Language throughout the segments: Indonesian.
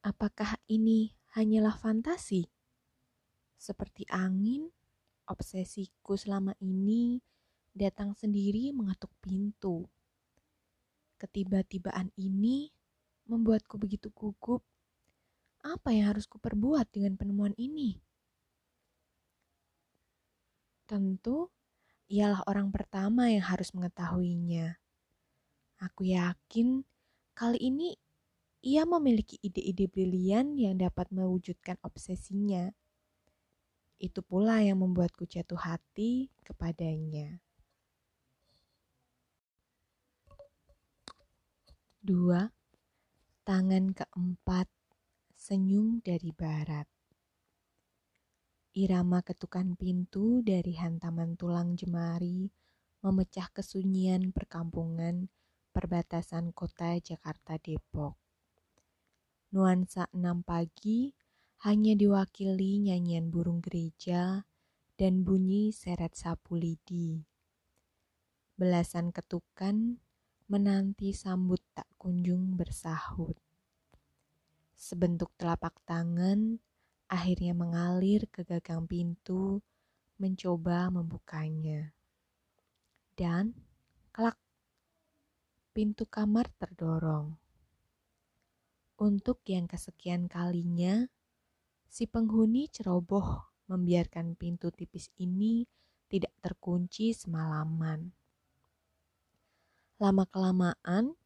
Apakah ini hanyalah fantasi? Seperti angin, obsesiku selama ini datang sendiri mengetuk pintu. Ketiba-tibaan ini membuatku begitu gugup. Apa yang harus kuperbuat dengan penemuan ini? Tentu, ialah orang pertama yang harus mengetahuinya. Aku yakin kali ini ia memiliki ide-ide brilian yang dapat mewujudkan obsesinya. Itu pula yang membuatku jatuh hati kepadanya. Dua, tangan keempat, senyum dari barat. Irama ketukan pintu dari hantaman tulang jemari memecah kesunyian perkampungan perbatasan kota Jakarta Depok nuansa enam pagi hanya diwakili nyanyian burung gereja dan bunyi seret sapu lidi. Belasan ketukan menanti sambut tak kunjung bersahut. Sebentuk telapak tangan akhirnya mengalir ke gagang pintu mencoba membukanya. Dan kelak pintu kamar terdorong. Untuk yang kesekian kalinya, si penghuni ceroboh membiarkan pintu tipis ini tidak terkunci semalaman. Lama-kelamaan,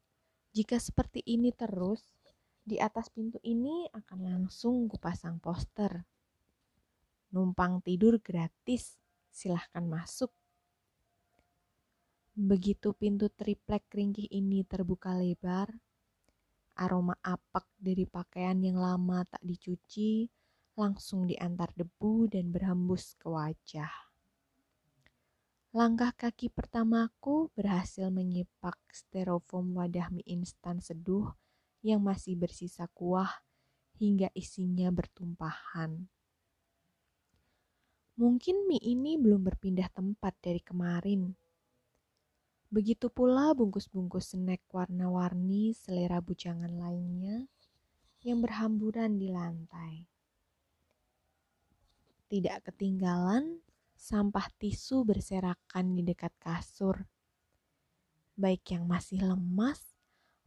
jika seperti ini terus, di atas pintu ini akan langsung kupasang poster. Numpang tidur gratis, silahkan masuk. Begitu pintu triplek ringkih ini terbuka lebar, aroma apek dari pakaian yang lama tak dicuci langsung diantar debu dan berhembus ke wajah. Langkah kaki pertamaku berhasil menyipak styrofoam wadah mie instan seduh yang masih bersisa kuah hingga isinya bertumpahan. Mungkin mie ini belum berpindah tempat dari kemarin Begitu pula bungkus-bungkus snack warna-warni selera bujangan lainnya yang berhamburan di lantai. Tidak ketinggalan sampah tisu berserakan di dekat kasur, baik yang masih lemas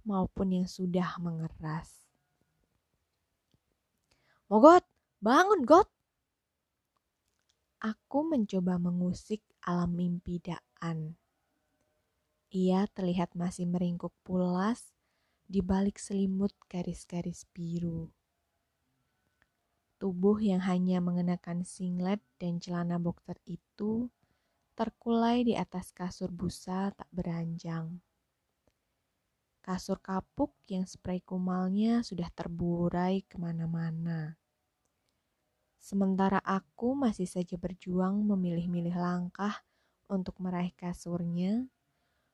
maupun yang sudah mengeras. Mogot, bangun Got! Aku mencoba mengusik alam mimpi Daan. Ia terlihat masih meringkuk pulas di balik selimut garis-garis biru. Tubuh yang hanya mengenakan singlet dan celana boxer itu terkulai di atas kasur busa tak beranjang. Kasur kapuk yang spray kumalnya sudah terburai ke mana-mana. Sementara aku masih saja berjuang memilih-milih langkah untuk meraih kasurnya,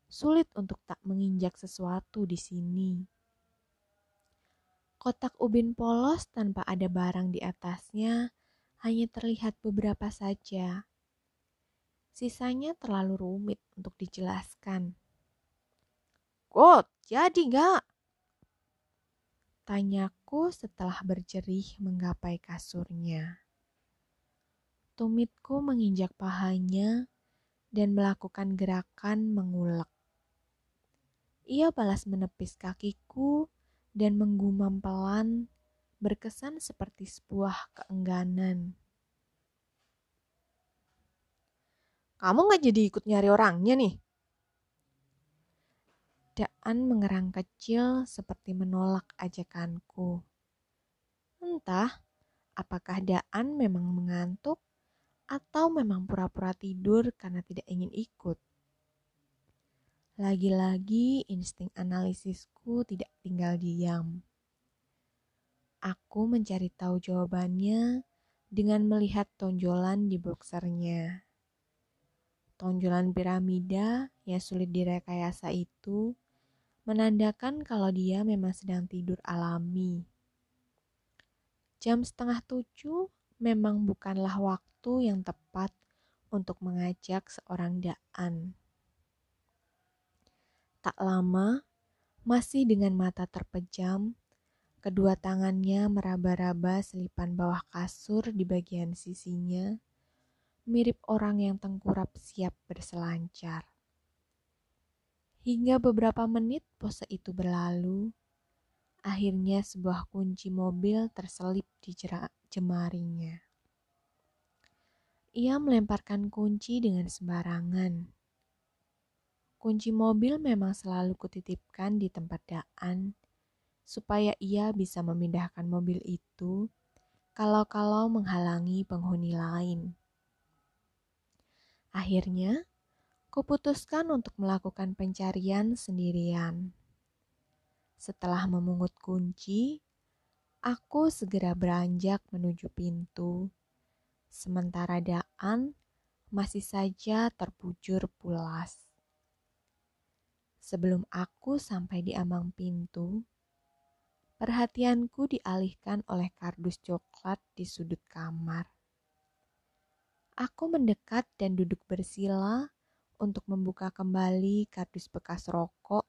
Sulit untuk tak menginjak sesuatu di sini. Kotak ubin polos tanpa ada barang di atasnya hanya terlihat beberapa saja. Sisanya terlalu rumit untuk dijelaskan. God, jadi nggak? Tanyaku setelah berjerih menggapai kasurnya. Tumitku menginjak pahanya dan melakukan gerakan mengulek. Ia balas menepis kakiku dan menggumam pelan, berkesan seperti sebuah keengganan. Kamu gak jadi ikut nyari orangnya nih? Daan mengerang kecil seperti menolak ajakanku. Entah, apakah Daan memang mengantuk atau memang pura-pura tidur karena tidak ingin ikut. Lagi-lagi insting analisisku tidak tinggal diam. Aku mencari tahu jawabannya dengan melihat tonjolan di boxernya. Tonjolan piramida yang sulit direkayasa itu menandakan kalau dia memang sedang tidur alami. Jam setengah tujuh memang bukanlah waktu yang tepat untuk mengajak seorang daan. Tak lama, masih dengan mata terpejam, Kedua tangannya meraba-raba selipan bawah kasur di bagian sisinya, mirip orang yang tengkurap siap berselancar. Hingga beberapa menit pose itu berlalu, akhirnya sebuah kunci mobil terselip di jemarinya. Ia melemparkan kunci dengan sembarangan. Kunci mobil memang selalu kutitipkan di tempat Daan, supaya ia bisa memindahkan mobil itu kalau-kalau menghalangi penghuni lain. Akhirnya, kuputuskan untuk melakukan pencarian sendirian. Setelah memungut kunci, aku segera beranjak menuju pintu. Sementara Daan masih saja terbujur pulas. Sebelum aku sampai di ambang pintu, perhatianku dialihkan oleh kardus coklat di sudut kamar. Aku mendekat dan duduk bersila untuk membuka kembali kardus bekas rokok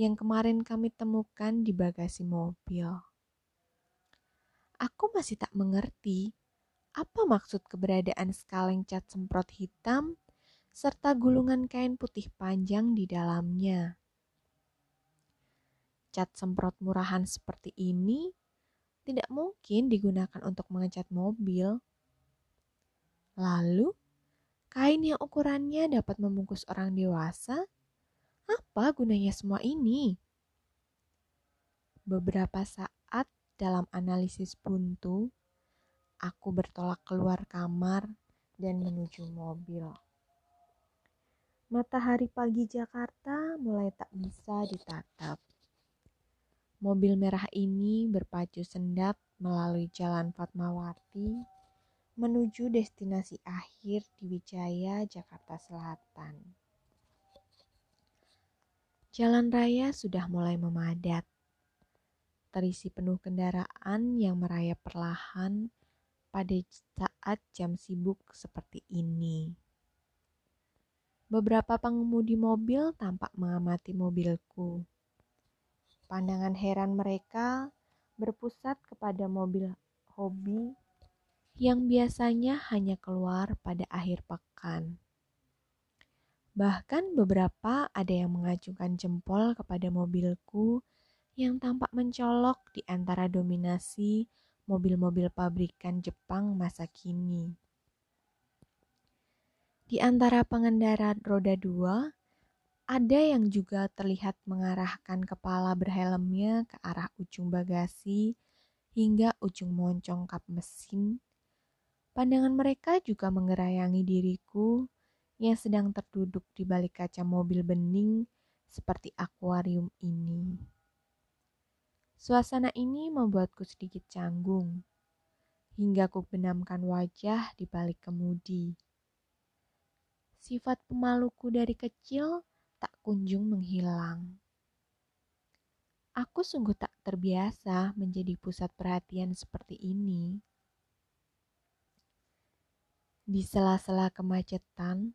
yang kemarin kami temukan di bagasi mobil. Aku masih tak mengerti apa maksud keberadaan sekaleng cat semprot hitam serta gulungan kain putih panjang di dalamnya. Cat semprot murahan seperti ini tidak mungkin digunakan untuk mengecat mobil. Lalu, Kain yang ukurannya dapat membungkus orang dewasa? Apa gunanya semua ini? Beberapa saat dalam analisis buntu, aku bertolak keluar kamar dan menuju mobil. Matahari pagi Jakarta mulai tak bisa ditatap. Mobil merah ini berpacu sendap melalui Jalan Fatmawati menuju destinasi akhir di Wijaya, Jakarta Selatan. Jalan raya sudah mulai memadat, terisi penuh kendaraan yang merayap perlahan pada saat jam sibuk seperti ini. Beberapa pengemudi mobil tampak mengamati mobilku. Pandangan heran mereka berpusat kepada mobil hobi yang biasanya hanya keluar pada akhir pekan. Bahkan beberapa ada yang mengacungkan jempol kepada mobilku yang tampak mencolok di antara dominasi mobil-mobil pabrikan Jepang masa kini. Di antara pengendara roda dua, ada yang juga terlihat mengarahkan kepala berhelmnya ke arah ujung bagasi hingga ujung moncong kap mesin Pandangan mereka juga mengerayangi diriku yang sedang terduduk di balik kaca mobil bening seperti akuarium ini. Suasana ini membuatku sedikit canggung, hingga ku benamkan wajah di balik kemudi. Sifat pemaluku dari kecil tak kunjung menghilang. Aku sungguh tak terbiasa menjadi pusat perhatian seperti ini. Di sela-sela kemacetan,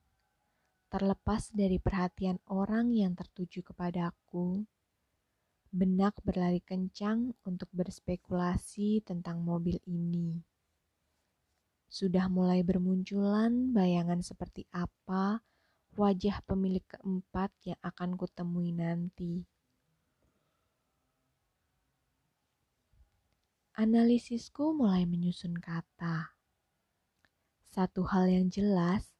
terlepas dari perhatian orang yang tertuju kepadaku, benak berlari kencang untuk berspekulasi tentang mobil ini. Sudah mulai bermunculan bayangan seperti apa wajah pemilik keempat yang akan kutemui nanti. Analisisku mulai menyusun kata. Satu hal yang jelas,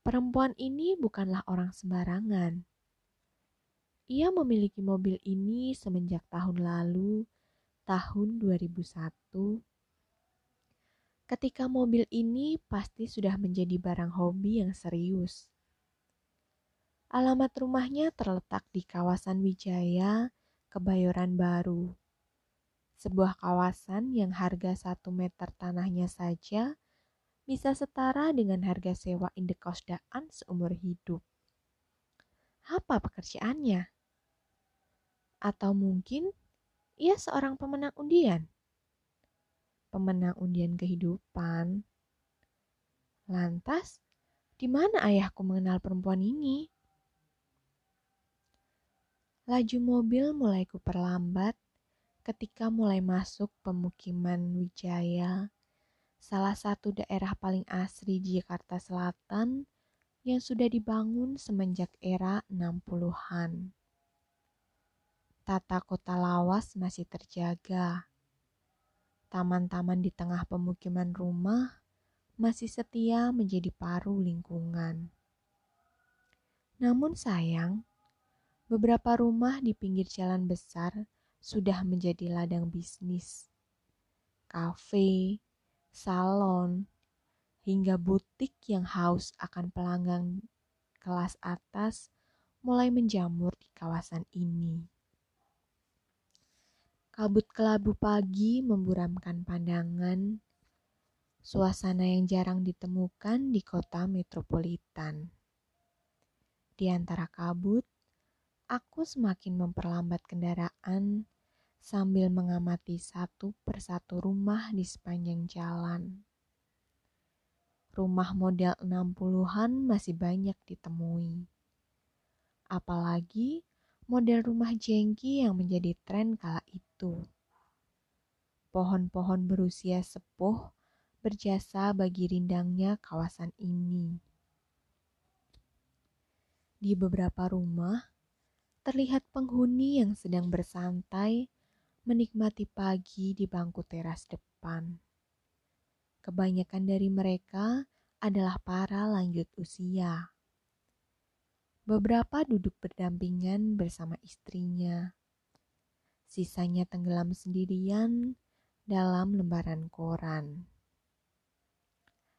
perempuan ini bukanlah orang sembarangan. Ia memiliki mobil ini semenjak tahun lalu, tahun 2001. Ketika mobil ini pasti sudah menjadi barang hobi yang serius. Alamat rumahnya terletak di kawasan Wijaya, Kebayoran Baru. Sebuah kawasan yang harga satu meter tanahnya saja bisa setara dengan harga sewa indekos daan seumur hidup. Apa pekerjaannya? Atau mungkin ia seorang pemenang undian? Pemenang undian kehidupan. Lantas, di mana ayahku mengenal perempuan ini? Laju mobil mulai kuperlambat ketika mulai masuk pemukiman Wijaya, salah satu daerah paling asri di Jakarta Selatan yang sudah dibangun semenjak era 60-an. Tata kota lawas masih terjaga. Taman-taman di tengah pemukiman rumah masih setia menjadi paru lingkungan. Namun sayang, beberapa rumah di pinggir jalan besar sudah menjadi ladang bisnis. Kafe, salon, hingga butik yang haus akan pelanggan kelas atas mulai menjamur di kawasan ini. Kabut kelabu pagi memburamkan pandangan, suasana yang jarang ditemukan di kota metropolitan. Di antara kabut, aku semakin memperlambat kendaraan sambil mengamati satu persatu rumah di sepanjang jalan. Rumah model 60-an masih banyak ditemui. Apalagi model rumah jengki yang menjadi tren kala itu. Pohon-pohon berusia sepuh berjasa bagi rindangnya kawasan ini. Di beberapa rumah, terlihat penghuni yang sedang bersantai menikmati pagi di bangku teras depan. Kebanyakan dari mereka adalah para lanjut usia. Beberapa duduk berdampingan bersama istrinya. Sisanya tenggelam sendirian dalam lembaran koran.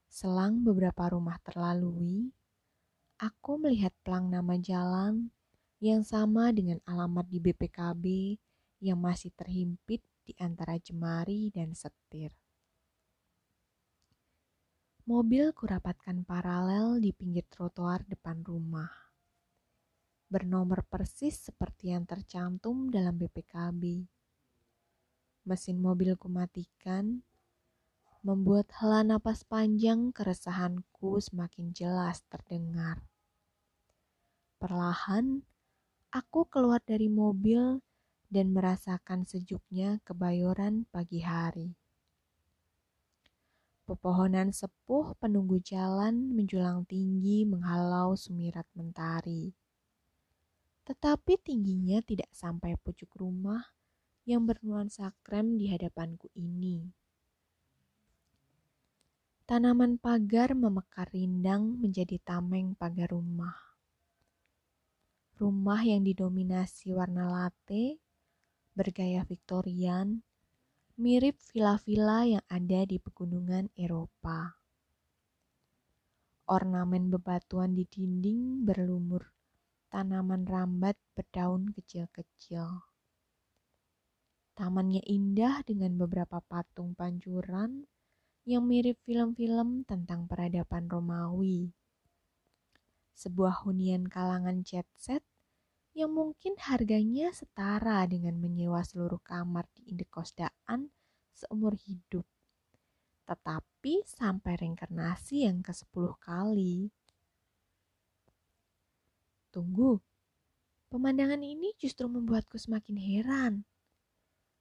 Selang beberapa rumah terlalui, aku melihat pelang nama jalan yang sama dengan alamat di BPKB yang masih terhimpit di antara jemari dan setir. Mobil kurapatkan paralel di pinggir trotoar depan rumah. Bernomor persis seperti yang tercantum dalam BPKB. Mesin mobil kumatikan, membuat hela napas panjang keresahanku semakin jelas terdengar. Perlahan, aku keluar dari mobil dan merasakan sejuknya kebayoran pagi hari. Pepohonan sepuh penunggu jalan menjulang tinggi menghalau sumirat mentari. Tetapi tingginya tidak sampai pucuk rumah yang bernuansa krem di hadapanku ini. Tanaman pagar memekar rindang menjadi tameng pagar rumah rumah yang didominasi warna latte, bergaya Victorian, mirip villa-villa yang ada di pegunungan Eropa. Ornamen bebatuan di dinding berlumur tanaman rambat berdaun kecil-kecil. Tamannya indah dengan beberapa patung pancuran yang mirip film-film tentang peradaban Romawi sebuah hunian kalangan jet set yang mungkin harganya setara dengan menyewa seluruh kamar di indekosdaan seumur hidup. Tetapi sampai reinkarnasi yang ke-10 kali. Tunggu, pemandangan ini justru membuatku semakin heran.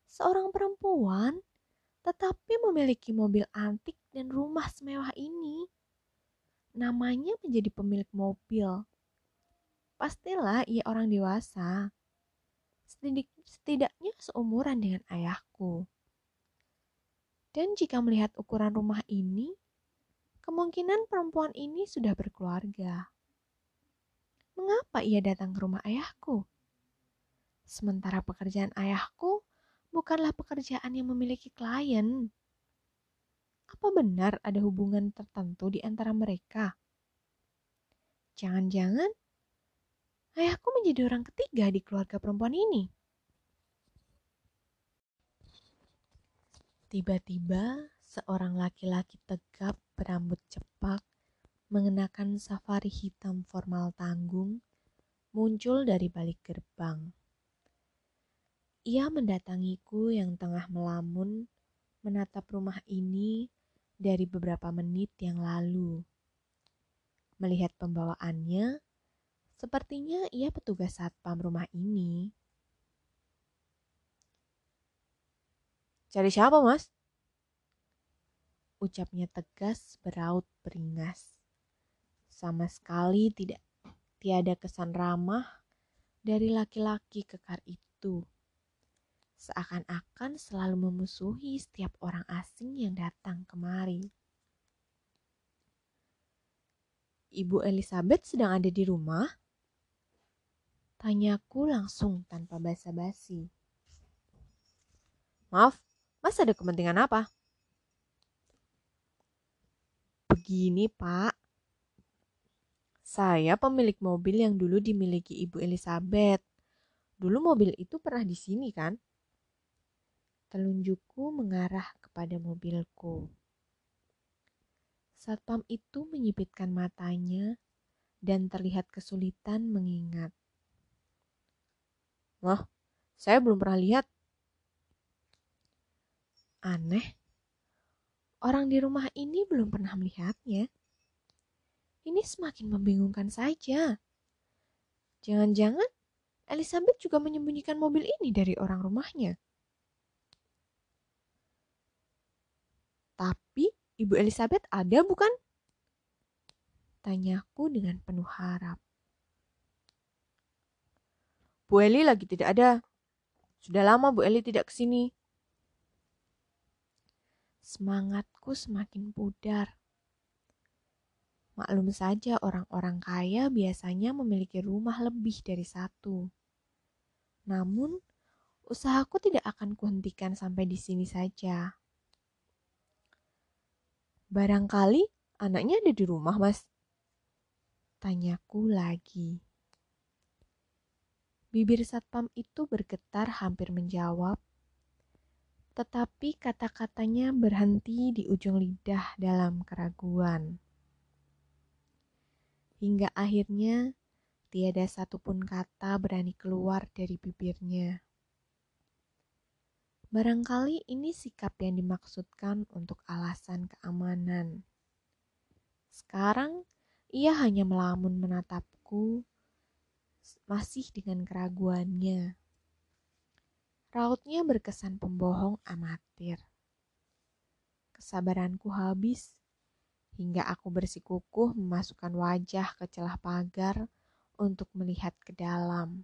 Seorang perempuan tetapi memiliki mobil antik dan rumah semewah ini namanya menjadi pemilik mobil. Pastilah ia orang dewasa. Setidaknya seumuran dengan ayahku. Dan jika melihat ukuran rumah ini, kemungkinan perempuan ini sudah berkeluarga. Mengapa ia datang ke rumah ayahku? Sementara pekerjaan ayahku bukanlah pekerjaan yang memiliki klien. Apa benar ada hubungan tertentu di antara mereka? Jangan-jangan ayahku menjadi orang ketiga di keluarga perempuan ini. Tiba-tiba, seorang laki-laki tegap berambut cepak, mengenakan safari hitam formal tanggung, muncul dari balik gerbang. Ia mendatangiku yang tengah melamun, menatap rumah ini dari beberapa menit yang lalu. Melihat pembawaannya, sepertinya ia petugas satpam rumah ini. Cari siapa, Mas? Ucapnya tegas beraut beringas. Sama sekali tidak tiada kesan ramah dari laki-laki kekar itu. Seakan-akan selalu memusuhi setiap orang asing yang datang kemari. Ibu Elizabeth sedang ada di rumah? Tanyaku langsung tanpa basa-basi. Maaf, Mas ada kepentingan apa? Begini, Pak. Saya pemilik mobil yang dulu dimiliki Ibu Elizabeth. Dulu mobil itu pernah di sini, kan? Telunjukku mengarah kepada mobilku. Satpam itu menyipitkan matanya dan terlihat kesulitan mengingat. Wah, saya belum pernah lihat. Aneh, orang di rumah ini belum pernah melihatnya. Ini semakin membingungkan saja. Jangan-jangan Elizabeth juga menyembunyikan mobil ini dari orang rumahnya. Tapi Ibu Elizabeth ada bukan? Tanyaku dengan penuh harap. Bu Eli lagi tidak ada. Sudah lama Bu Eli tidak ke sini. Semangatku semakin pudar. Maklum saja orang-orang kaya biasanya memiliki rumah lebih dari satu. Namun, usahaku tidak akan kuhentikan sampai di sini saja. Barangkali anaknya ada di rumah, Mas. Tanyaku lagi. Bibir satpam itu bergetar hampir menjawab, tetapi kata-katanya berhenti di ujung lidah dalam keraguan. Hingga akhirnya tiada satupun kata berani keluar dari bibirnya. Barangkali ini sikap yang dimaksudkan untuk alasan keamanan. Sekarang ia hanya melamun menatapku, masih dengan keraguannya. Rautnya berkesan pembohong amatir. Kesabaranku habis hingga aku bersikukuh memasukkan wajah ke celah pagar untuk melihat ke dalam.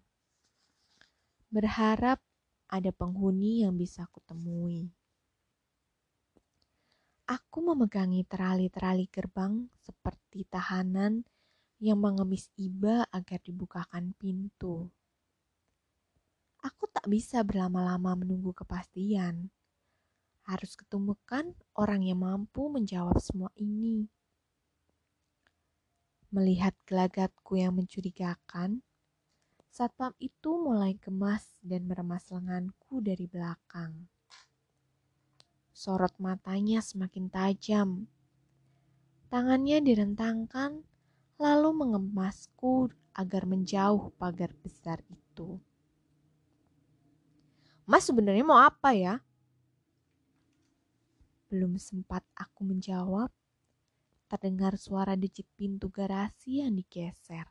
Berharap ada penghuni yang bisa kutemui. Aku memegangi terali-terali gerbang seperti tahanan yang mengemis iba agar dibukakan pintu. Aku tak bisa berlama-lama menunggu kepastian. Harus ketemukan orang yang mampu menjawab semua ini. Melihat gelagatku yang mencurigakan, Satpam itu mulai gemas dan meremas lenganku dari belakang. Sorot matanya semakin tajam. Tangannya direntangkan, lalu mengemasku agar menjauh pagar besar itu. Mas sebenarnya mau apa ya? Belum sempat aku menjawab, terdengar suara decit pintu garasi yang digeser.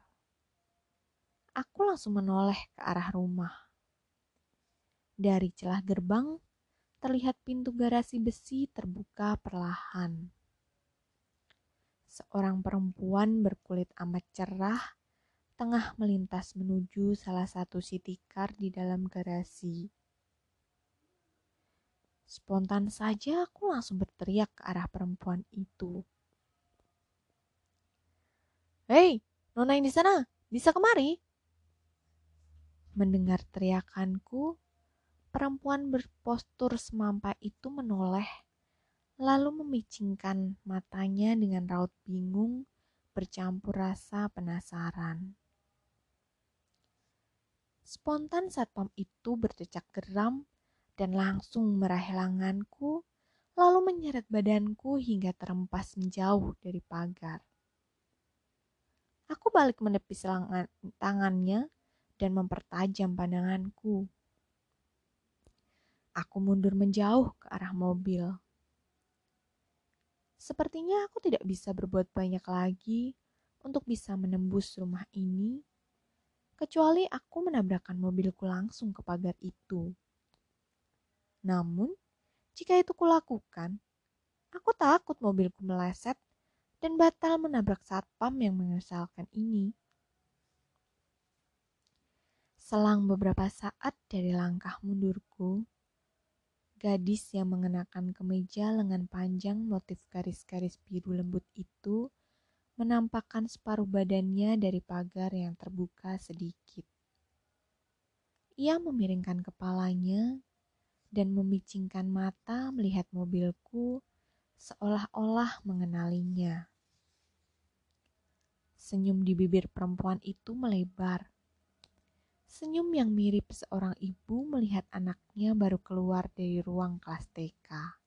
Aku langsung menoleh ke arah rumah. Dari celah gerbang, terlihat pintu garasi besi terbuka perlahan. Seorang perempuan berkulit amat cerah tengah melintas menuju salah satu city car di dalam garasi. Spontan saja aku langsung berteriak ke arah perempuan itu. Hei, nona yang di sana, bisa kemari? Mendengar teriakanku, perempuan berpostur semampai itu menoleh, lalu memicingkan matanya dengan raut bingung bercampur rasa penasaran. Spontan satpam itu bercecak geram dan langsung meraih lenganku, lalu menyeret badanku hingga terempas menjauh dari pagar. Aku balik menepis tangannya dan mempertajam pandanganku. Aku mundur menjauh ke arah mobil. Sepertinya aku tidak bisa berbuat banyak lagi untuk bisa menembus rumah ini, kecuali aku menabrakkan mobilku langsung ke pagar itu. Namun, Jika itu kulakukan, aku takut mobilku meleset dan batal menabrak satpam yang mengesalkan ini. Selang beberapa saat dari langkah mundurku, gadis yang mengenakan kemeja lengan panjang motif garis-garis biru lembut itu menampakkan separuh badannya dari pagar yang terbuka sedikit. Ia memiringkan kepalanya dan memicingkan mata melihat mobilku seolah-olah mengenalinya. Senyum di bibir perempuan itu melebar Senyum yang mirip seorang ibu melihat anaknya baru keluar dari ruang kelas TK.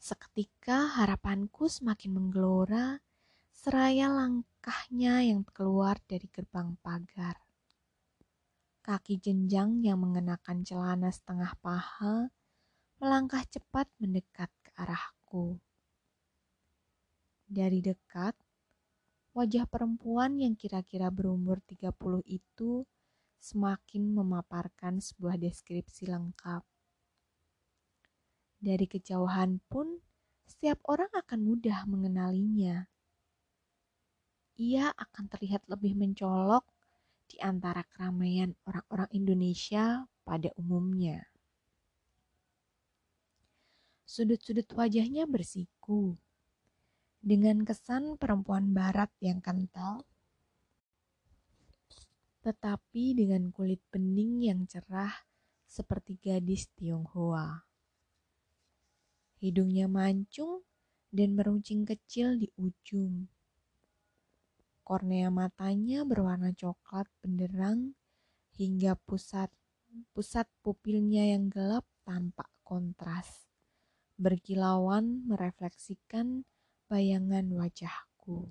Seketika harapanku semakin menggelora seraya langkahnya yang keluar dari gerbang pagar. Kaki jenjang yang mengenakan celana setengah paha melangkah cepat mendekat ke arahku. Dari dekat, wajah perempuan yang kira-kira berumur 30 itu semakin memaparkan sebuah deskripsi lengkap. Dari kejauhan pun, setiap orang akan mudah mengenalinya. Ia akan terlihat lebih mencolok di antara keramaian orang-orang Indonesia pada umumnya. Sudut-sudut wajahnya bersiku, dengan kesan perempuan barat yang kental, tetapi dengan kulit bening yang cerah seperti gadis Tionghoa. Hidungnya mancung dan meruncing kecil di ujung. Kornea matanya berwarna coklat benderang hingga pusat pusat pupilnya yang gelap tampak kontras. Berkilauan merefleksikan bayangan wajahku.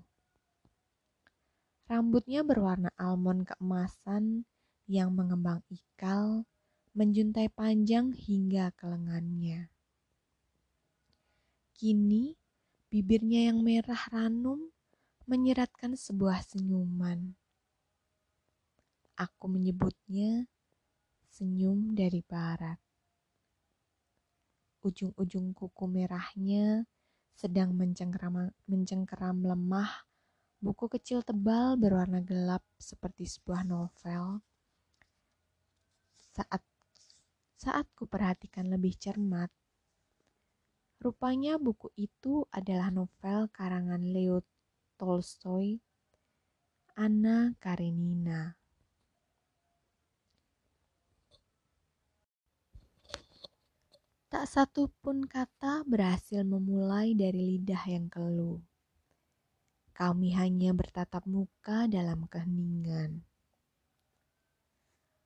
Rambutnya berwarna almond keemasan yang mengembang ikal, menjuntai panjang hingga ke lengannya. Kini, bibirnya yang merah ranum menyeratkan sebuah senyuman. Aku menyebutnya senyum dari barat. Ujung-ujung kuku merahnya sedang mencengkeram, mencengkeram lemah buku kecil tebal berwarna gelap seperti sebuah novel. Saat saat ku perhatikan lebih cermat, rupanya buku itu adalah novel karangan Leo Tolstoy, Anna Karenina. Tak satu pun kata berhasil memulai dari lidah yang keluh. Kami hanya bertatap muka dalam keheningan.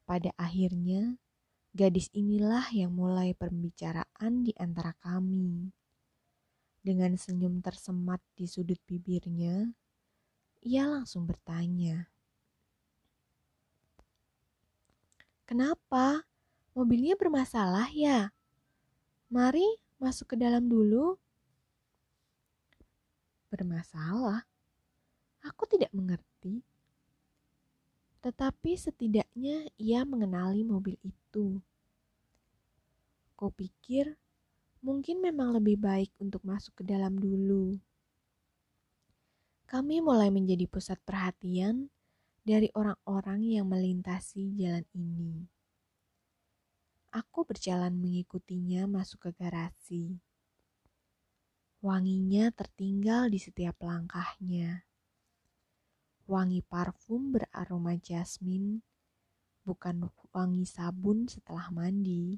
Pada akhirnya, gadis inilah yang mulai pembicaraan di antara kami. Dengan senyum tersemat di sudut bibirnya, ia langsung bertanya, "Kenapa? Mobilnya bermasalah ya?" Mari masuk ke dalam dulu. Bermasalah. Aku tidak mengerti. Tetapi setidaknya ia mengenali mobil itu. Kau pikir mungkin memang lebih baik untuk masuk ke dalam dulu. Kami mulai menjadi pusat perhatian dari orang-orang yang melintasi jalan ini. Aku berjalan mengikutinya masuk ke garasi. Wanginya tertinggal di setiap langkahnya. Wangi parfum beraroma jasmin, bukan wangi sabun setelah mandi.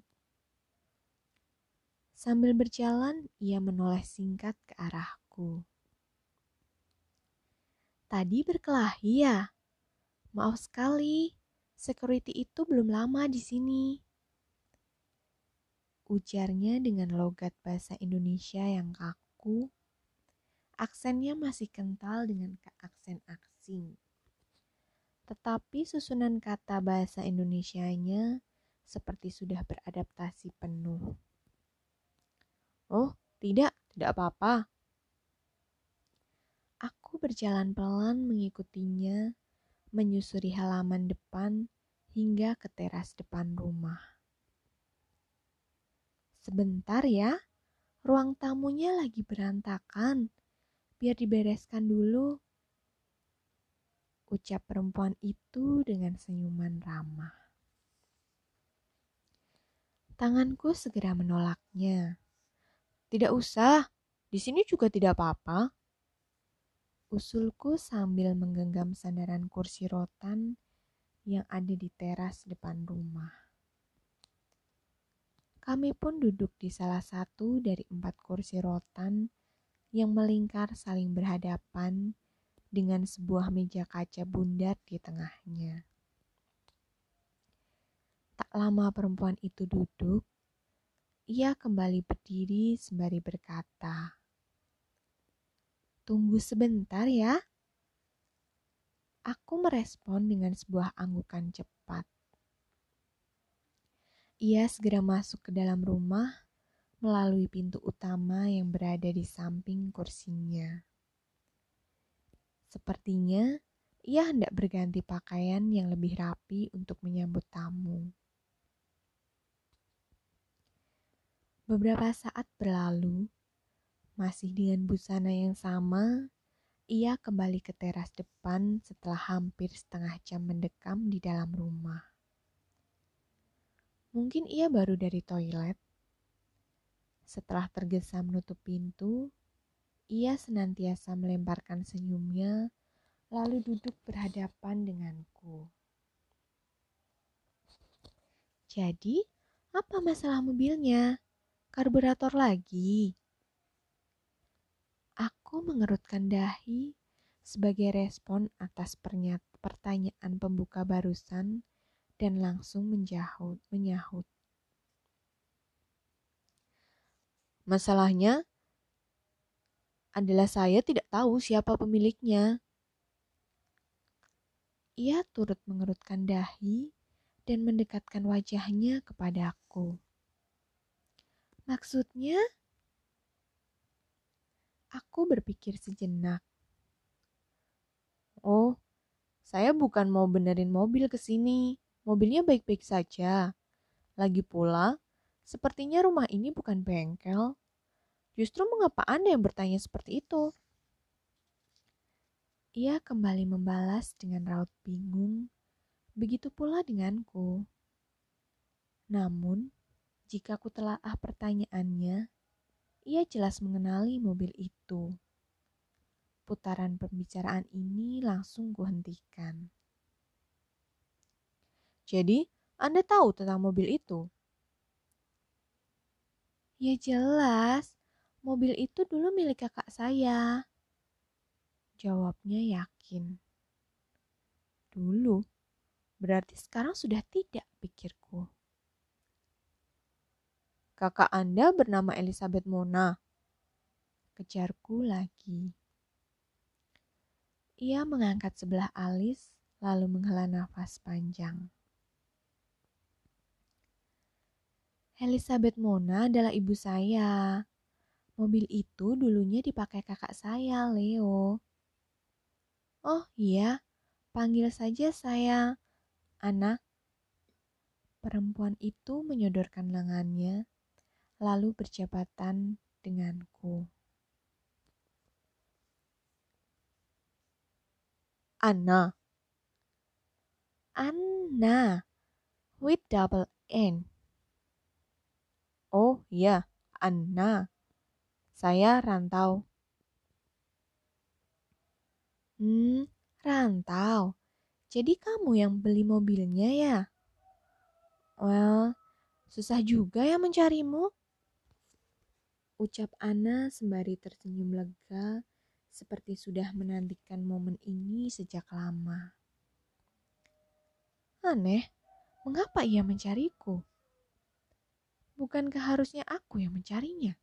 Sambil berjalan, ia menoleh singkat ke arahku. Tadi berkelahi ya? Maaf sekali, security itu belum lama di sini ujarnya dengan logat bahasa Indonesia yang kaku. Aksennya masih kental dengan aksen asing. Tetapi susunan kata bahasa Indonesianya seperti sudah beradaptasi penuh. Oh, tidak, tidak apa-apa. Aku berjalan pelan mengikutinya, menyusuri halaman depan hingga ke teras depan rumah. Sebentar ya, ruang tamunya lagi berantakan. Biar dibereskan dulu. Ucap perempuan itu dengan senyuman ramah. Tanganku segera menolaknya. Tidak usah, di sini juga tidak apa-apa. Usulku sambil menggenggam sandaran kursi rotan yang ada di teras depan rumah. Kami pun duduk di salah satu dari empat kursi rotan yang melingkar saling berhadapan dengan sebuah meja kaca bundar di tengahnya. Tak lama perempuan itu duduk, ia kembali berdiri sembari berkata, "Tunggu sebentar ya." Aku merespon dengan sebuah anggukan cepat. Ia segera masuk ke dalam rumah melalui pintu utama yang berada di samping kursinya. Sepertinya ia hendak berganti pakaian yang lebih rapi untuk menyambut tamu. Beberapa saat berlalu, masih dengan busana yang sama, ia kembali ke teras depan setelah hampir setengah jam mendekam di dalam rumah. Mungkin ia baru dari toilet setelah tergesa menutup pintu, ia senantiasa melemparkan senyumnya, lalu duduk berhadapan denganku. Jadi, apa masalah mobilnya? Karburator lagi? Aku mengerutkan dahi sebagai respon atas pertanyaan pembuka barusan dan langsung menjahut, menyahut. Masalahnya adalah saya tidak tahu siapa pemiliknya. Ia turut mengerutkan dahi dan mendekatkan wajahnya kepadaku. Maksudnya, aku berpikir sejenak. Oh, saya bukan mau benerin mobil ke sini. Mobilnya baik-baik saja. Lagi pula, Sepertinya rumah ini bukan bengkel. Justru mengapa Anda yang bertanya seperti itu? Ia kembali membalas dengan raut bingung. Begitu pula denganku. Namun, jika aku telaah pertanyaannya, ia jelas mengenali mobil itu. Putaran pembicaraan ini langsung kuhentikan. Jadi, Anda tahu tentang mobil itu? Ya jelas, mobil itu dulu milik kakak saya. Jawabnya yakin. Dulu, berarti sekarang sudah tidak pikirku. Kakak Anda bernama Elizabeth Mona. Kejarku lagi. Ia mengangkat sebelah alis, lalu menghela nafas panjang. Elizabeth Mona adalah ibu saya. Mobil itu dulunya dipakai kakak saya, Leo. Oh iya, panggil saja saya Ana. Perempuan itu menyodorkan lengannya, lalu berjabatan denganku. Anna. Anna with double N. Oh iya, Anna. Saya rantau. Hmm, rantau. Jadi kamu yang beli mobilnya ya? Well, susah juga ya mencarimu. Ucap Anna sembari tersenyum lega seperti sudah menantikan momen ini sejak lama. Aneh, mengapa ia mencariku? Bukankah harusnya aku yang mencarinya?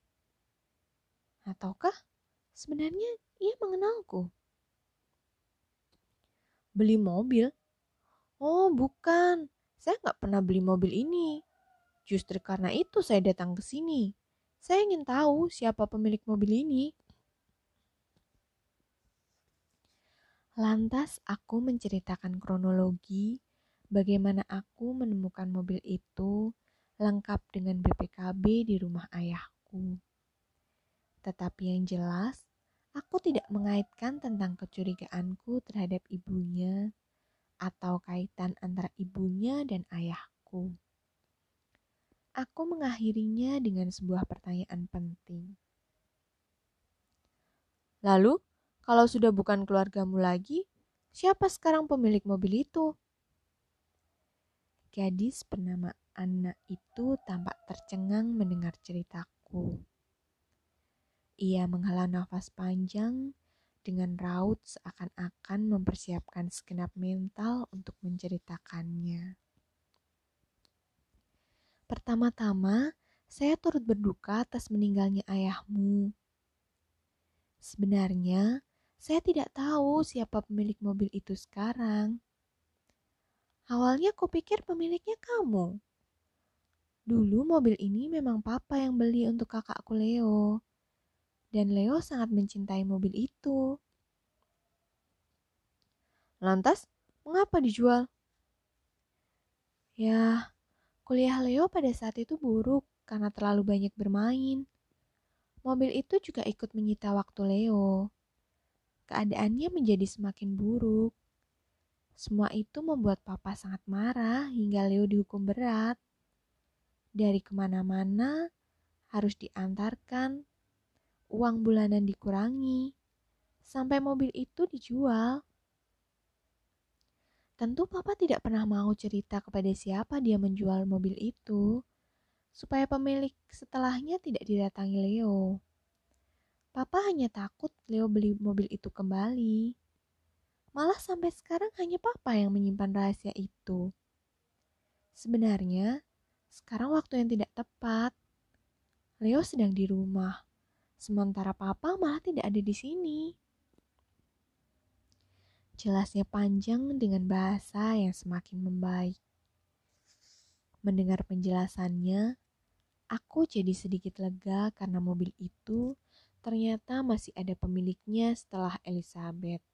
Ataukah sebenarnya ia mengenalku? Beli mobil? Oh, bukan. Saya nggak pernah beli mobil ini. Justru karena itu saya datang ke sini. Saya ingin tahu siapa pemilik mobil ini. Lantas aku menceritakan kronologi bagaimana aku menemukan mobil itu lengkap dengan BPKB di rumah ayahku. Tetapi yang jelas, aku tidak mengaitkan tentang kecurigaanku terhadap ibunya atau kaitan antara ibunya dan ayahku. Aku mengakhirinya dengan sebuah pertanyaan penting. Lalu, kalau sudah bukan keluargamu lagi, siapa sekarang pemilik mobil itu? Gadis bernama Anna itu tampak tercengang mendengar ceritaku. Ia menghela nafas panjang dengan raut seakan-akan mempersiapkan segenap mental untuk menceritakannya. Pertama-tama, saya turut berduka atas meninggalnya ayahmu. Sebenarnya, saya tidak tahu siapa pemilik mobil itu sekarang. Awalnya kupikir pemiliknya kamu. Dulu mobil ini memang papa yang beli untuk kakakku Leo dan Leo sangat mencintai mobil itu. Lantas, mengapa dijual? Ya, kuliah Leo pada saat itu buruk karena terlalu banyak bermain. Mobil itu juga ikut menyita waktu Leo. Keadaannya menjadi semakin buruk. Semua itu membuat papa sangat marah hingga Leo dihukum berat. Dari ke mana-mana harus diantarkan uang bulanan dikurangi, sampai mobil itu dijual. Tentu papa tidak pernah mau cerita kepada siapa dia menjual mobil itu, supaya pemilik setelahnya tidak didatangi Leo. Papa hanya takut Leo beli mobil itu kembali. Malah sampai sekarang hanya papa yang menyimpan rahasia itu. Sebenarnya, sekarang waktu yang tidak tepat. Leo sedang di rumah sementara papa malah tidak ada di sini. Jelasnya panjang dengan bahasa yang semakin membaik. Mendengar penjelasannya, aku jadi sedikit lega karena mobil itu ternyata masih ada pemiliknya setelah Elizabeth.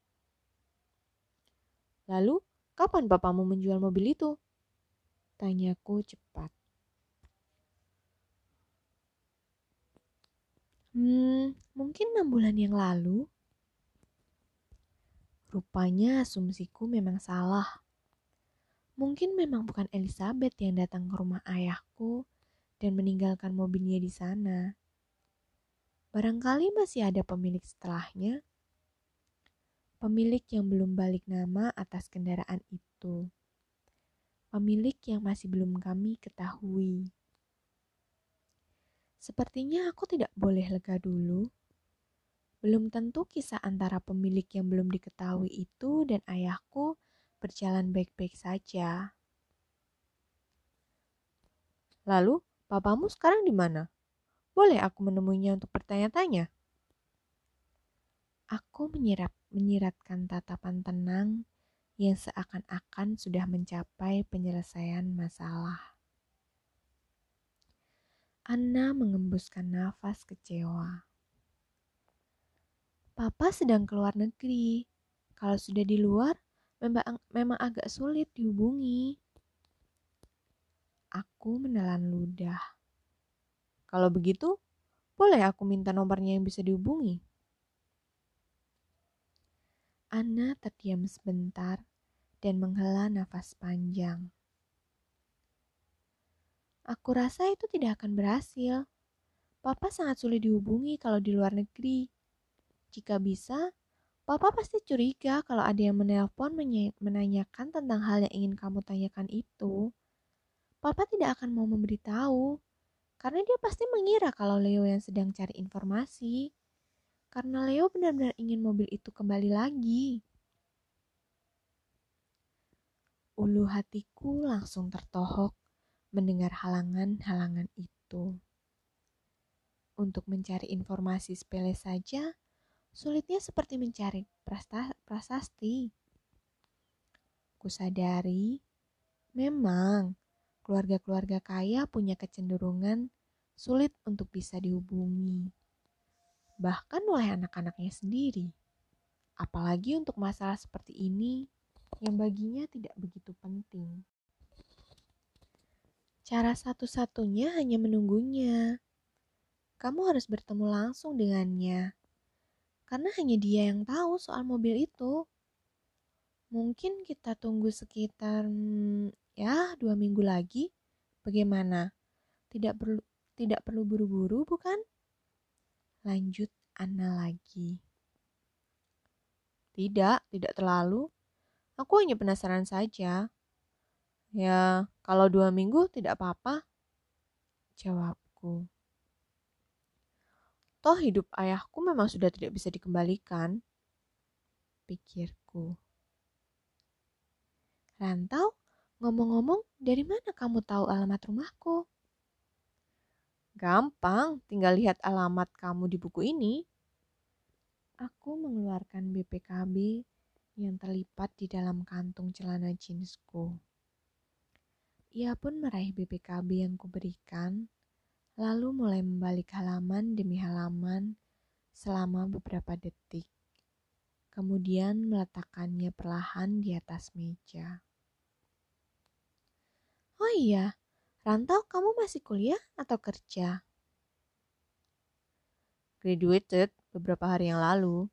Lalu, kapan papamu menjual mobil itu? Tanyaku cepat. Hmm, mungkin enam bulan yang lalu. Rupanya asumsiku memang salah. Mungkin memang bukan Elizabeth yang datang ke rumah ayahku dan meninggalkan mobilnya di sana. Barangkali masih ada pemilik setelahnya. Pemilik yang belum balik nama atas kendaraan itu. Pemilik yang masih belum kami ketahui. Sepertinya aku tidak boleh lega dulu. Belum tentu kisah antara pemilik yang belum diketahui itu dan ayahku berjalan baik-baik saja. Lalu, papamu sekarang di mana? Boleh aku menemuinya untuk bertanya-tanya? Aku menyirap, menyiratkan tatapan tenang yang seakan-akan sudah mencapai penyelesaian masalah. Anna mengembuskan nafas kecewa. Papa sedang keluar negeri. Kalau sudah di luar, memang, memang agak sulit dihubungi. Aku menelan ludah. Kalau begitu, boleh aku minta nomornya yang bisa dihubungi? Anna terdiam sebentar dan menghela nafas panjang. Aku rasa itu tidak akan berhasil. Papa sangat sulit dihubungi kalau di luar negeri. Jika bisa, Papa pasti curiga kalau ada yang menelpon menanyakan tentang hal yang ingin kamu tanyakan itu. Papa tidak akan mau memberitahu, karena dia pasti mengira kalau Leo yang sedang cari informasi. Karena Leo benar-benar ingin mobil itu kembali lagi. Ulu hatiku langsung tertohok mendengar halangan-halangan itu. Untuk mencari informasi sepele saja, sulitnya seperti mencari prasasti. Kusadari, memang keluarga-keluarga kaya punya kecenderungan sulit untuk bisa dihubungi. Bahkan oleh anak-anaknya sendiri. Apalagi untuk masalah seperti ini yang baginya tidak begitu penting. Cara satu-satunya hanya menunggunya. Kamu harus bertemu langsung dengannya. Karena hanya dia yang tahu soal mobil itu. Mungkin kita tunggu sekitar hmm, ya dua minggu lagi. Bagaimana? Tidak perlu tidak perlu buru-buru, bukan? Lanjut Anna lagi. Tidak, tidak terlalu. Aku hanya penasaran saja. Ya, kalau dua minggu tidak apa-apa. Jawabku. Toh hidup ayahku memang sudah tidak bisa dikembalikan. Pikirku. Rantau, ngomong-ngomong, dari mana kamu tahu alamat rumahku? Gampang, tinggal lihat alamat kamu di buku ini. Aku mengeluarkan BPKB yang terlipat di dalam kantung celana jeansku. Ia pun meraih BPKB yang kuberikan, lalu mulai membalik halaman demi halaman selama beberapa detik. Kemudian meletakkannya perlahan di atas meja. Oh iya, Rantau, kamu masih kuliah atau kerja? Graduated beberapa hari yang lalu.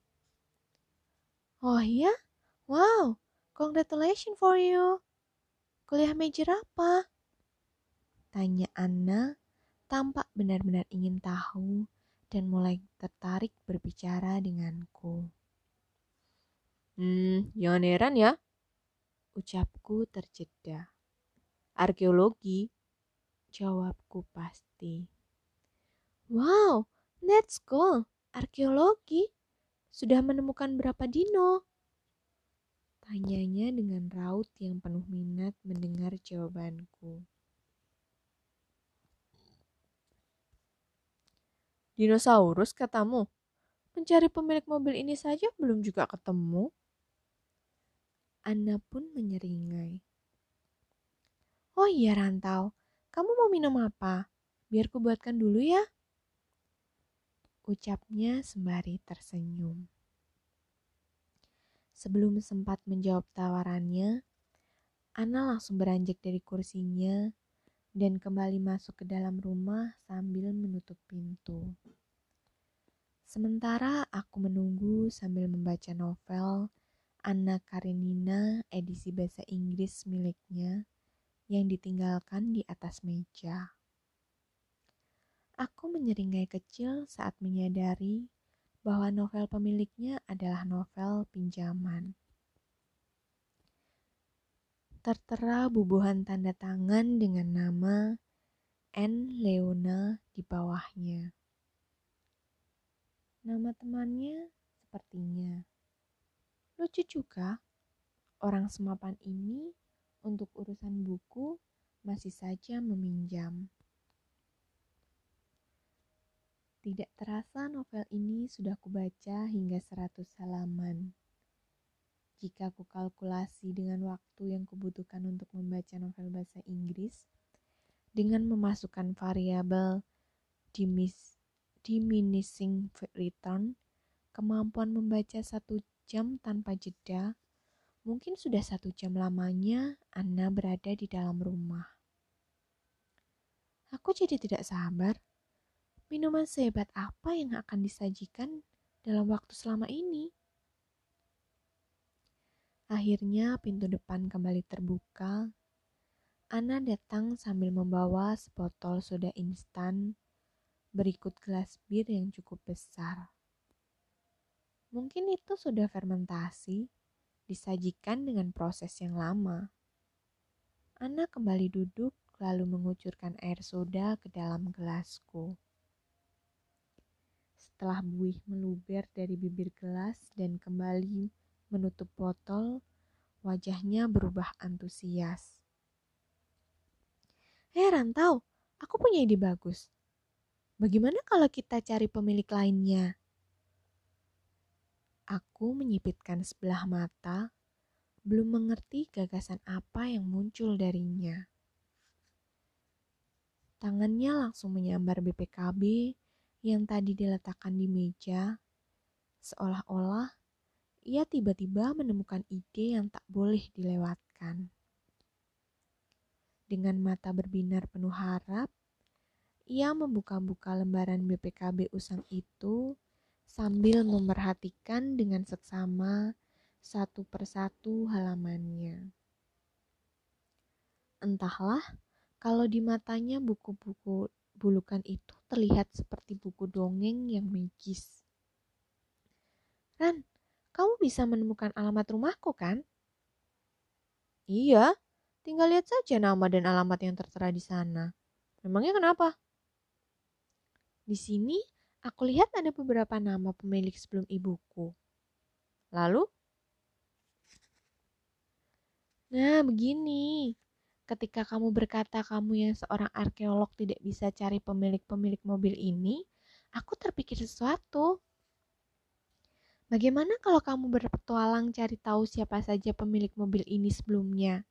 Oh iya? Wow, congratulations for you. Kuliah major apa? Tanya Anna tampak benar-benar ingin tahu dan mulai tertarik berbicara denganku. Hmm, jangan heran ya. Ucapku terjeda. Arkeologi. Jawabku pasti. Wow, let's go. Arkeologi. Sudah menemukan berapa dino? Tanyanya dengan raut yang penuh minat mendengar jawabanku. Dinosaurus katamu? Mencari pemilik mobil ini saja belum juga ketemu. Anna pun menyeringai. Oh iya Rantau, kamu mau minum apa? Biar ku buatkan dulu ya. Ucapnya sembari tersenyum. Sebelum sempat menjawab tawarannya, Ana langsung beranjak dari kursinya dan kembali masuk ke dalam rumah sambil menutup pintu. Sementara aku menunggu sambil membaca novel Anna Karenina edisi bahasa Inggris miliknya yang ditinggalkan di atas meja. Aku menyeringai kecil saat menyadari bahwa novel pemiliknya adalah novel pinjaman. Tertera bubuhan tanda tangan dengan nama N. Leona di bawahnya. Nama temannya sepertinya. Lucu juga, orang semapan ini untuk urusan buku masih saja meminjam. Tidak terasa novel ini sudah kubaca hingga 100 halaman. Jika ku kalkulasi dengan waktu yang kubutuhkan untuk membaca novel bahasa Inggris, dengan memasukkan variabel diminishing return, kemampuan membaca satu jam tanpa jeda, mungkin sudah satu jam lamanya Anna berada di dalam rumah. Aku jadi tidak sabar Minuman sehebat apa yang akan disajikan dalam waktu selama ini? Akhirnya pintu depan kembali terbuka. Ana datang sambil membawa sebotol soda instan berikut gelas bir yang cukup besar. Mungkin itu sudah fermentasi, disajikan dengan proses yang lama. Ana kembali duduk lalu mengucurkan air soda ke dalam gelasku. Setelah buih meluber dari bibir gelas dan kembali menutup botol, wajahnya berubah antusias. Hei Rantau, aku punya ide bagus. Bagaimana kalau kita cari pemilik lainnya? Aku menyipitkan sebelah mata, belum mengerti gagasan apa yang muncul darinya. Tangannya langsung menyambar BPKB yang tadi diletakkan di meja, seolah-olah ia tiba-tiba menemukan ide yang tak boleh dilewatkan. Dengan mata berbinar penuh harap, ia membuka-buka lembaran BPKB usang itu sambil memerhatikan dengan seksama satu persatu halamannya. Entahlah, kalau di matanya buku-buku bulukan itu terlihat seperti buku dongeng yang magis. Ran, kamu bisa menemukan alamat rumahku kan? Iya, tinggal lihat saja nama dan alamat yang tertera di sana. Memangnya kenapa? Di sini aku lihat ada beberapa nama pemilik sebelum ibuku. Lalu? Nah, begini. Ketika kamu berkata kamu yang seorang arkeolog tidak bisa cari pemilik-pemilik mobil ini, aku terpikir sesuatu. Bagaimana kalau kamu berpetualang cari tahu siapa saja pemilik mobil ini sebelumnya?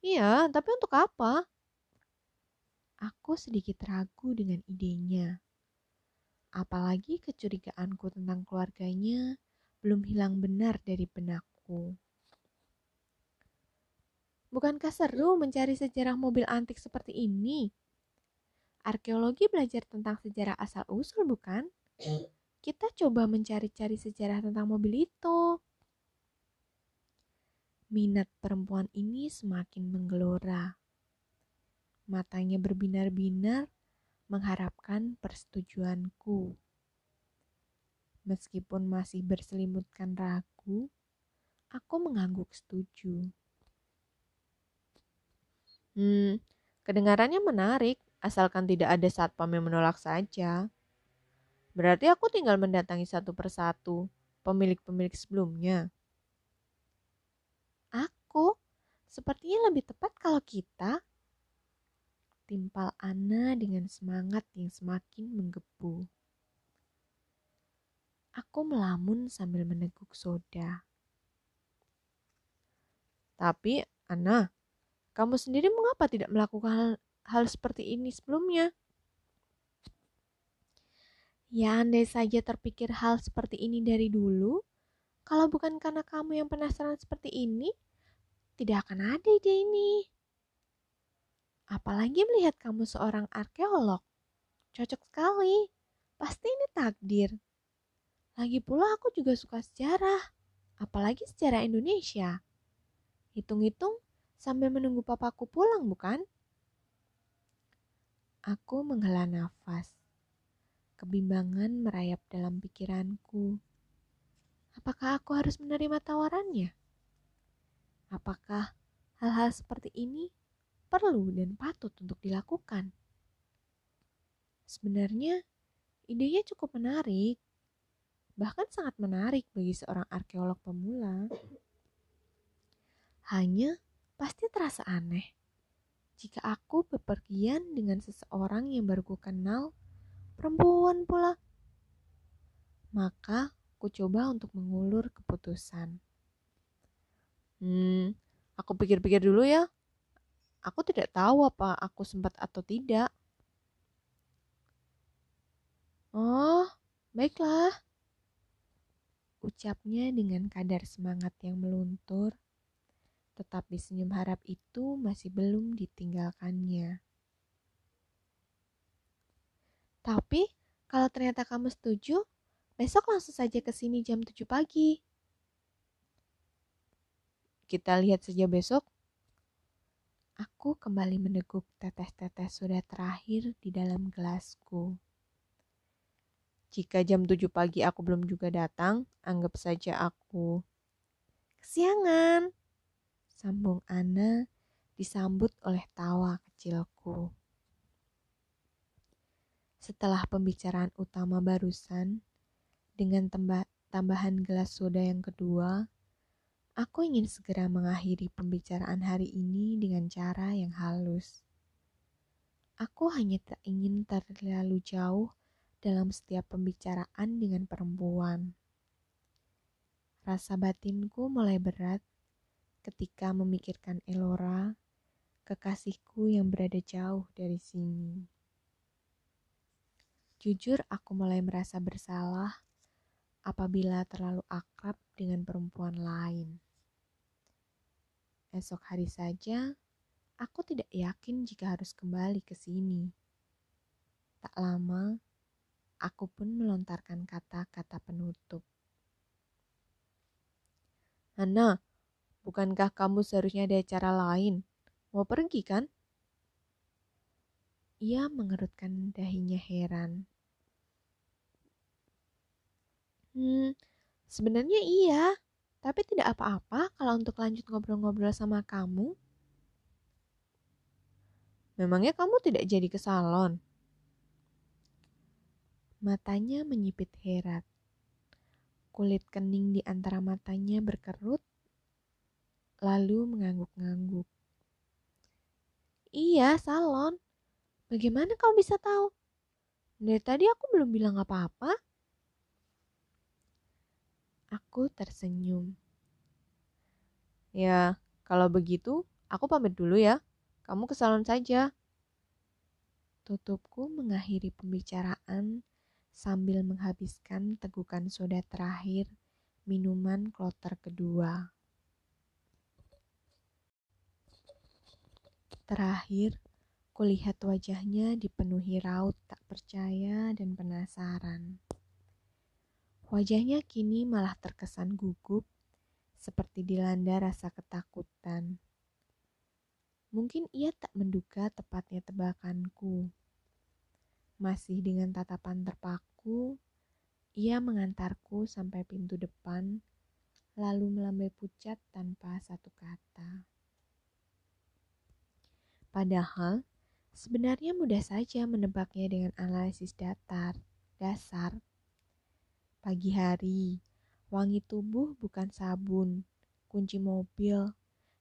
Iya, tapi untuk apa? Aku sedikit ragu dengan idenya. Apalagi kecurigaanku tentang keluarganya belum hilang benar dari benakku. Bukankah seru mencari sejarah mobil antik seperti ini? Arkeologi belajar tentang sejarah asal-usul, bukan? Kita coba mencari-cari sejarah tentang mobil itu. Minat perempuan ini semakin menggelora. Matanya berbinar-binar mengharapkan persetujuanku. Meskipun masih berselimutkan ragu, aku mengangguk setuju. Hmm, kedengarannya menarik, asalkan tidak ada satpam yang menolak saja. Berarti aku tinggal mendatangi satu persatu pemilik-pemilik sebelumnya. Aku? Sepertinya lebih tepat kalau kita timpal Ana dengan semangat yang semakin menggebu. Aku melamun sambil meneguk soda. Tapi, Ana, kamu sendiri mengapa tidak melakukan hal, hal seperti ini sebelumnya? Ya, andai saja terpikir hal seperti ini dari dulu, kalau bukan karena kamu yang penasaran seperti ini, tidak akan ada ide ini. Apalagi melihat kamu seorang arkeolog. Cocok sekali. Pasti ini takdir. Lagi pula aku juga suka sejarah, apalagi sejarah Indonesia. Hitung-hitung sambil menunggu papaku pulang, bukan? Aku menghela nafas. Kebimbangan merayap dalam pikiranku. Apakah aku harus menerima tawarannya? Apakah hal-hal seperti ini perlu dan patut untuk dilakukan? Sebenarnya, idenya cukup menarik, bahkan sangat menarik bagi seorang arkeolog pemula. Hanya pasti terasa aneh jika aku bepergian dengan seseorang yang baru ku kenal perempuan pula. Maka aku coba untuk mengulur keputusan. Hmm, aku pikir-pikir dulu ya. Aku tidak tahu apa aku sempat atau tidak. Oh, baiklah. Ucapnya dengan kadar semangat yang meluntur, tetapi senyum harap itu masih belum ditinggalkannya. Tapi kalau ternyata kamu setuju, besok langsung saja ke sini jam 7 pagi. Kita lihat saja besok. Aku kembali meneguk tetes-tetes sudah terakhir di dalam gelasku. Jika jam 7 pagi aku belum juga datang, anggap saja aku kesiangan. Sambung Ana disambut oleh tawa kecilku. Setelah pembicaraan utama barusan, dengan tambahan gelas soda yang kedua, aku ingin segera mengakhiri pembicaraan hari ini dengan cara yang halus. Aku hanya tak ingin terlalu jauh dalam setiap pembicaraan dengan perempuan. Rasa batinku mulai berat ketika memikirkan Elora, kekasihku yang berada jauh dari sini. Jujur, aku mulai merasa bersalah apabila terlalu akrab dengan perempuan lain. Esok hari saja, aku tidak yakin jika harus kembali ke sini. Tak lama, aku pun melontarkan kata-kata penutup. Hana, bukankah kamu seharusnya ada acara lain? Mau pergi kan? Ia mengerutkan dahinya heran. Hmm, sebenarnya iya, tapi tidak apa-apa kalau untuk lanjut ngobrol-ngobrol sama kamu. Memangnya kamu tidak jadi ke salon? Matanya menyipit herat. Kulit kening di antara matanya berkerut, lalu mengangguk-ngangguk. Iya, salon. Bagaimana kau bisa tahu? Dari tadi aku belum bilang apa-apa. Aku tersenyum. Ya, kalau begitu aku pamit dulu ya. Kamu ke salon saja. Tutupku mengakhiri pembicaraan sambil menghabiskan tegukan soda terakhir minuman kloter kedua. Terakhir, kulihat wajahnya dipenuhi raut tak percaya dan penasaran. Wajahnya kini malah terkesan gugup, seperti dilanda rasa ketakutan. Mungkin ia tak menduga tepatnya tebakanku. Masih dengan tatapan terpaku, ia mengantarku sampai pintu depan, lalu melambai pucat tanpa satu kata. Padahal, sebenarnya mudah saja menebaknya dengan analisis datar, dasar, Pagi hari, wangi tubuh bukan sabun, kunci mobil,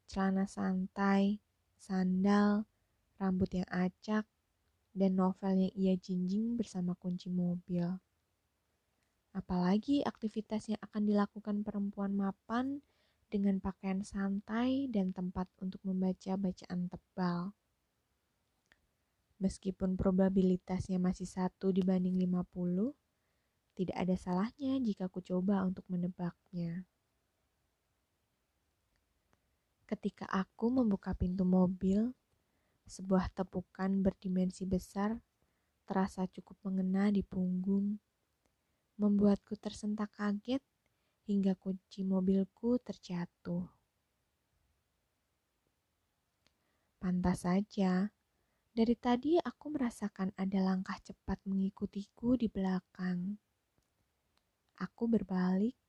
celana santai, sandal, rambut yang acak, dan novel yang ia jinjing bersama kunci mobil. Apalagi aktivitas yang akan dilakukan perempuan mapan dengan pakaian santai dan tempat untuk membaca bacaan tebal. Meskipun probabilitasnya masih satu dibanding 50, tidak ada salahnya jika ku coba untuk menebaknya. Ketika aku membuka pintu mobil, sebuah tepukan berdimensi besar terasa cukup mengena di punggung, membuatku tersentak kaget hingga kunci mobilku terjatuh. Pantas saja, dari tadi aku merasakan ada langkah cepat mengikutiku di belakang. Aku berbalik.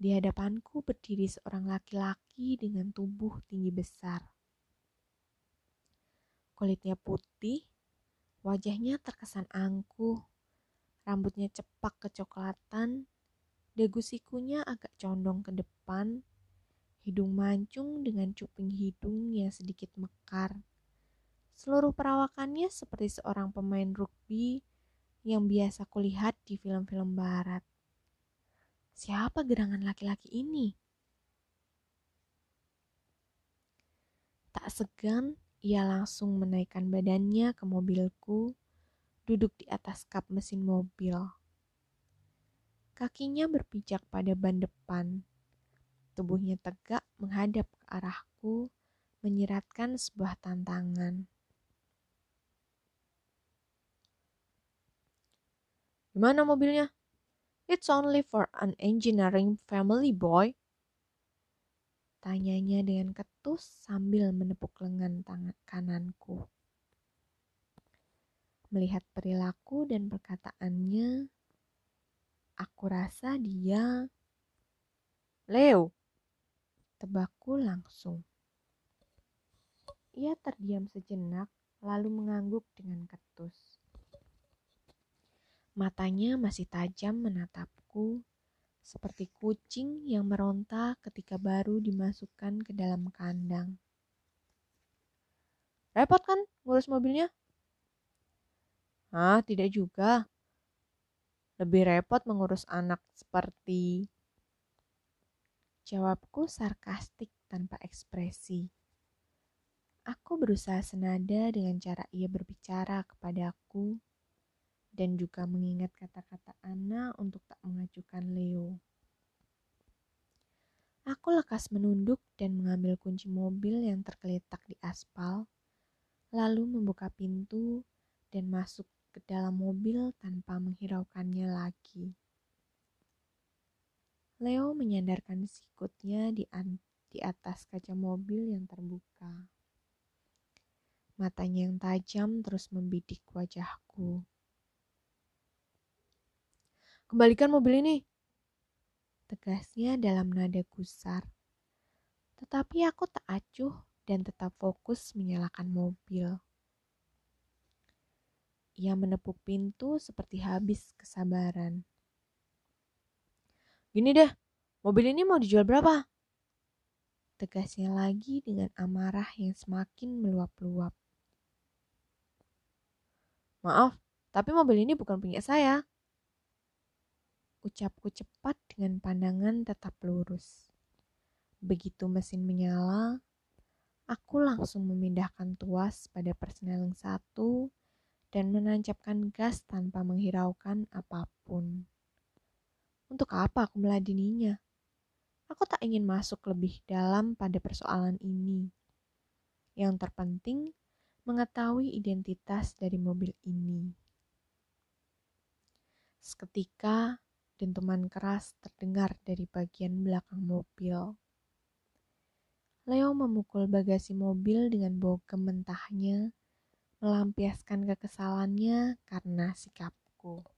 Di hadapanku berdiri seorang laki-laki dengan tubuh tinggi besar. Kulitnya putih, wajahnya terkesan angkuh, rambutnya cepak kecoklatan, dagu sikunya agak condong ke depan, hidung mancung dengan cuping hidung yang sedikit mekar. Seluruh perawakannya seperti seorang pemain rugby yang biasa kulihat di film-film barat. Siapa gerangan laki-laki ini? Tak segan, ia langsung menaikkan badannya ke mobilku, duduk di atas kap mesin mobil. Kakinya berpijak pada ban depan. Tubuhnya tegak menghadap ke arahku, menyiratkan sebuah tantangan. Gimana mobilnya? It's only for an engineering family boy. Tanyanya dengan ketus sambil menepuk lengan tangan kananku. Melihat perilaku dan perkataannya, aku rasa dia Leo. Tebakku langsung. Ia terdiam sejenak, lalu mengangguk dengan ketus. Matanya masih tajam menatapku, seperti kucing yang meronta ketika baru dimasukkan ke dalam kandang. Repot kan ngurus mobilnya? Ah, tidak juga. Lebih repot mengurus anak seperti... Jawabku sarkastik tanpa ekspresi. Aku berusaha senada dengan cara ia berbicara kepadaku dan juga mengingat kata-kata Ana untuk tak mengajukan Leo. Aku lekas menunduk dan mengambil kunci mobil yang tergeletak di aspal, lalu membuka pintu dan masuk ke dalam mobil tanpa menghiraukannya lagi. Leo menyandarkan sikutnya di atas kaca mobil yang terbuka. Matanya yang tajam terus membidik wajahku. Kembalikan mobil ini. Tegasnya dalam nada gusar. Tetapi aku tak acuh dan tetap fokus menyalakan mobil. Ia menepuk pintu seperti habis kesabaran. Gini deh, mobil ini mau dijual berapa? Tegasnya lagi dengan amarah yang semakin meluap-luap. Maaf, tapi mobil ini bukan punya saya. Ucapku cepat dengan pandangan tetap lurus. Begitu mesin menyala, aku langsung memindahkan tuas pada persneling satu dan menancapkan gas tanpa menghiraukan apa pun. Untuk apa aku meladeninya? Aku tak ingin masuk lebih dalam pada persoalan ini. Yang terpenting, mengetahui identitas dari mobil ini. Seketika, dentuman keras terdengar dari bagian belakang mobil. Leo memukul bagasi mobil dengan bogem mentahnya melampiaskan kekesalannya karena sikapku.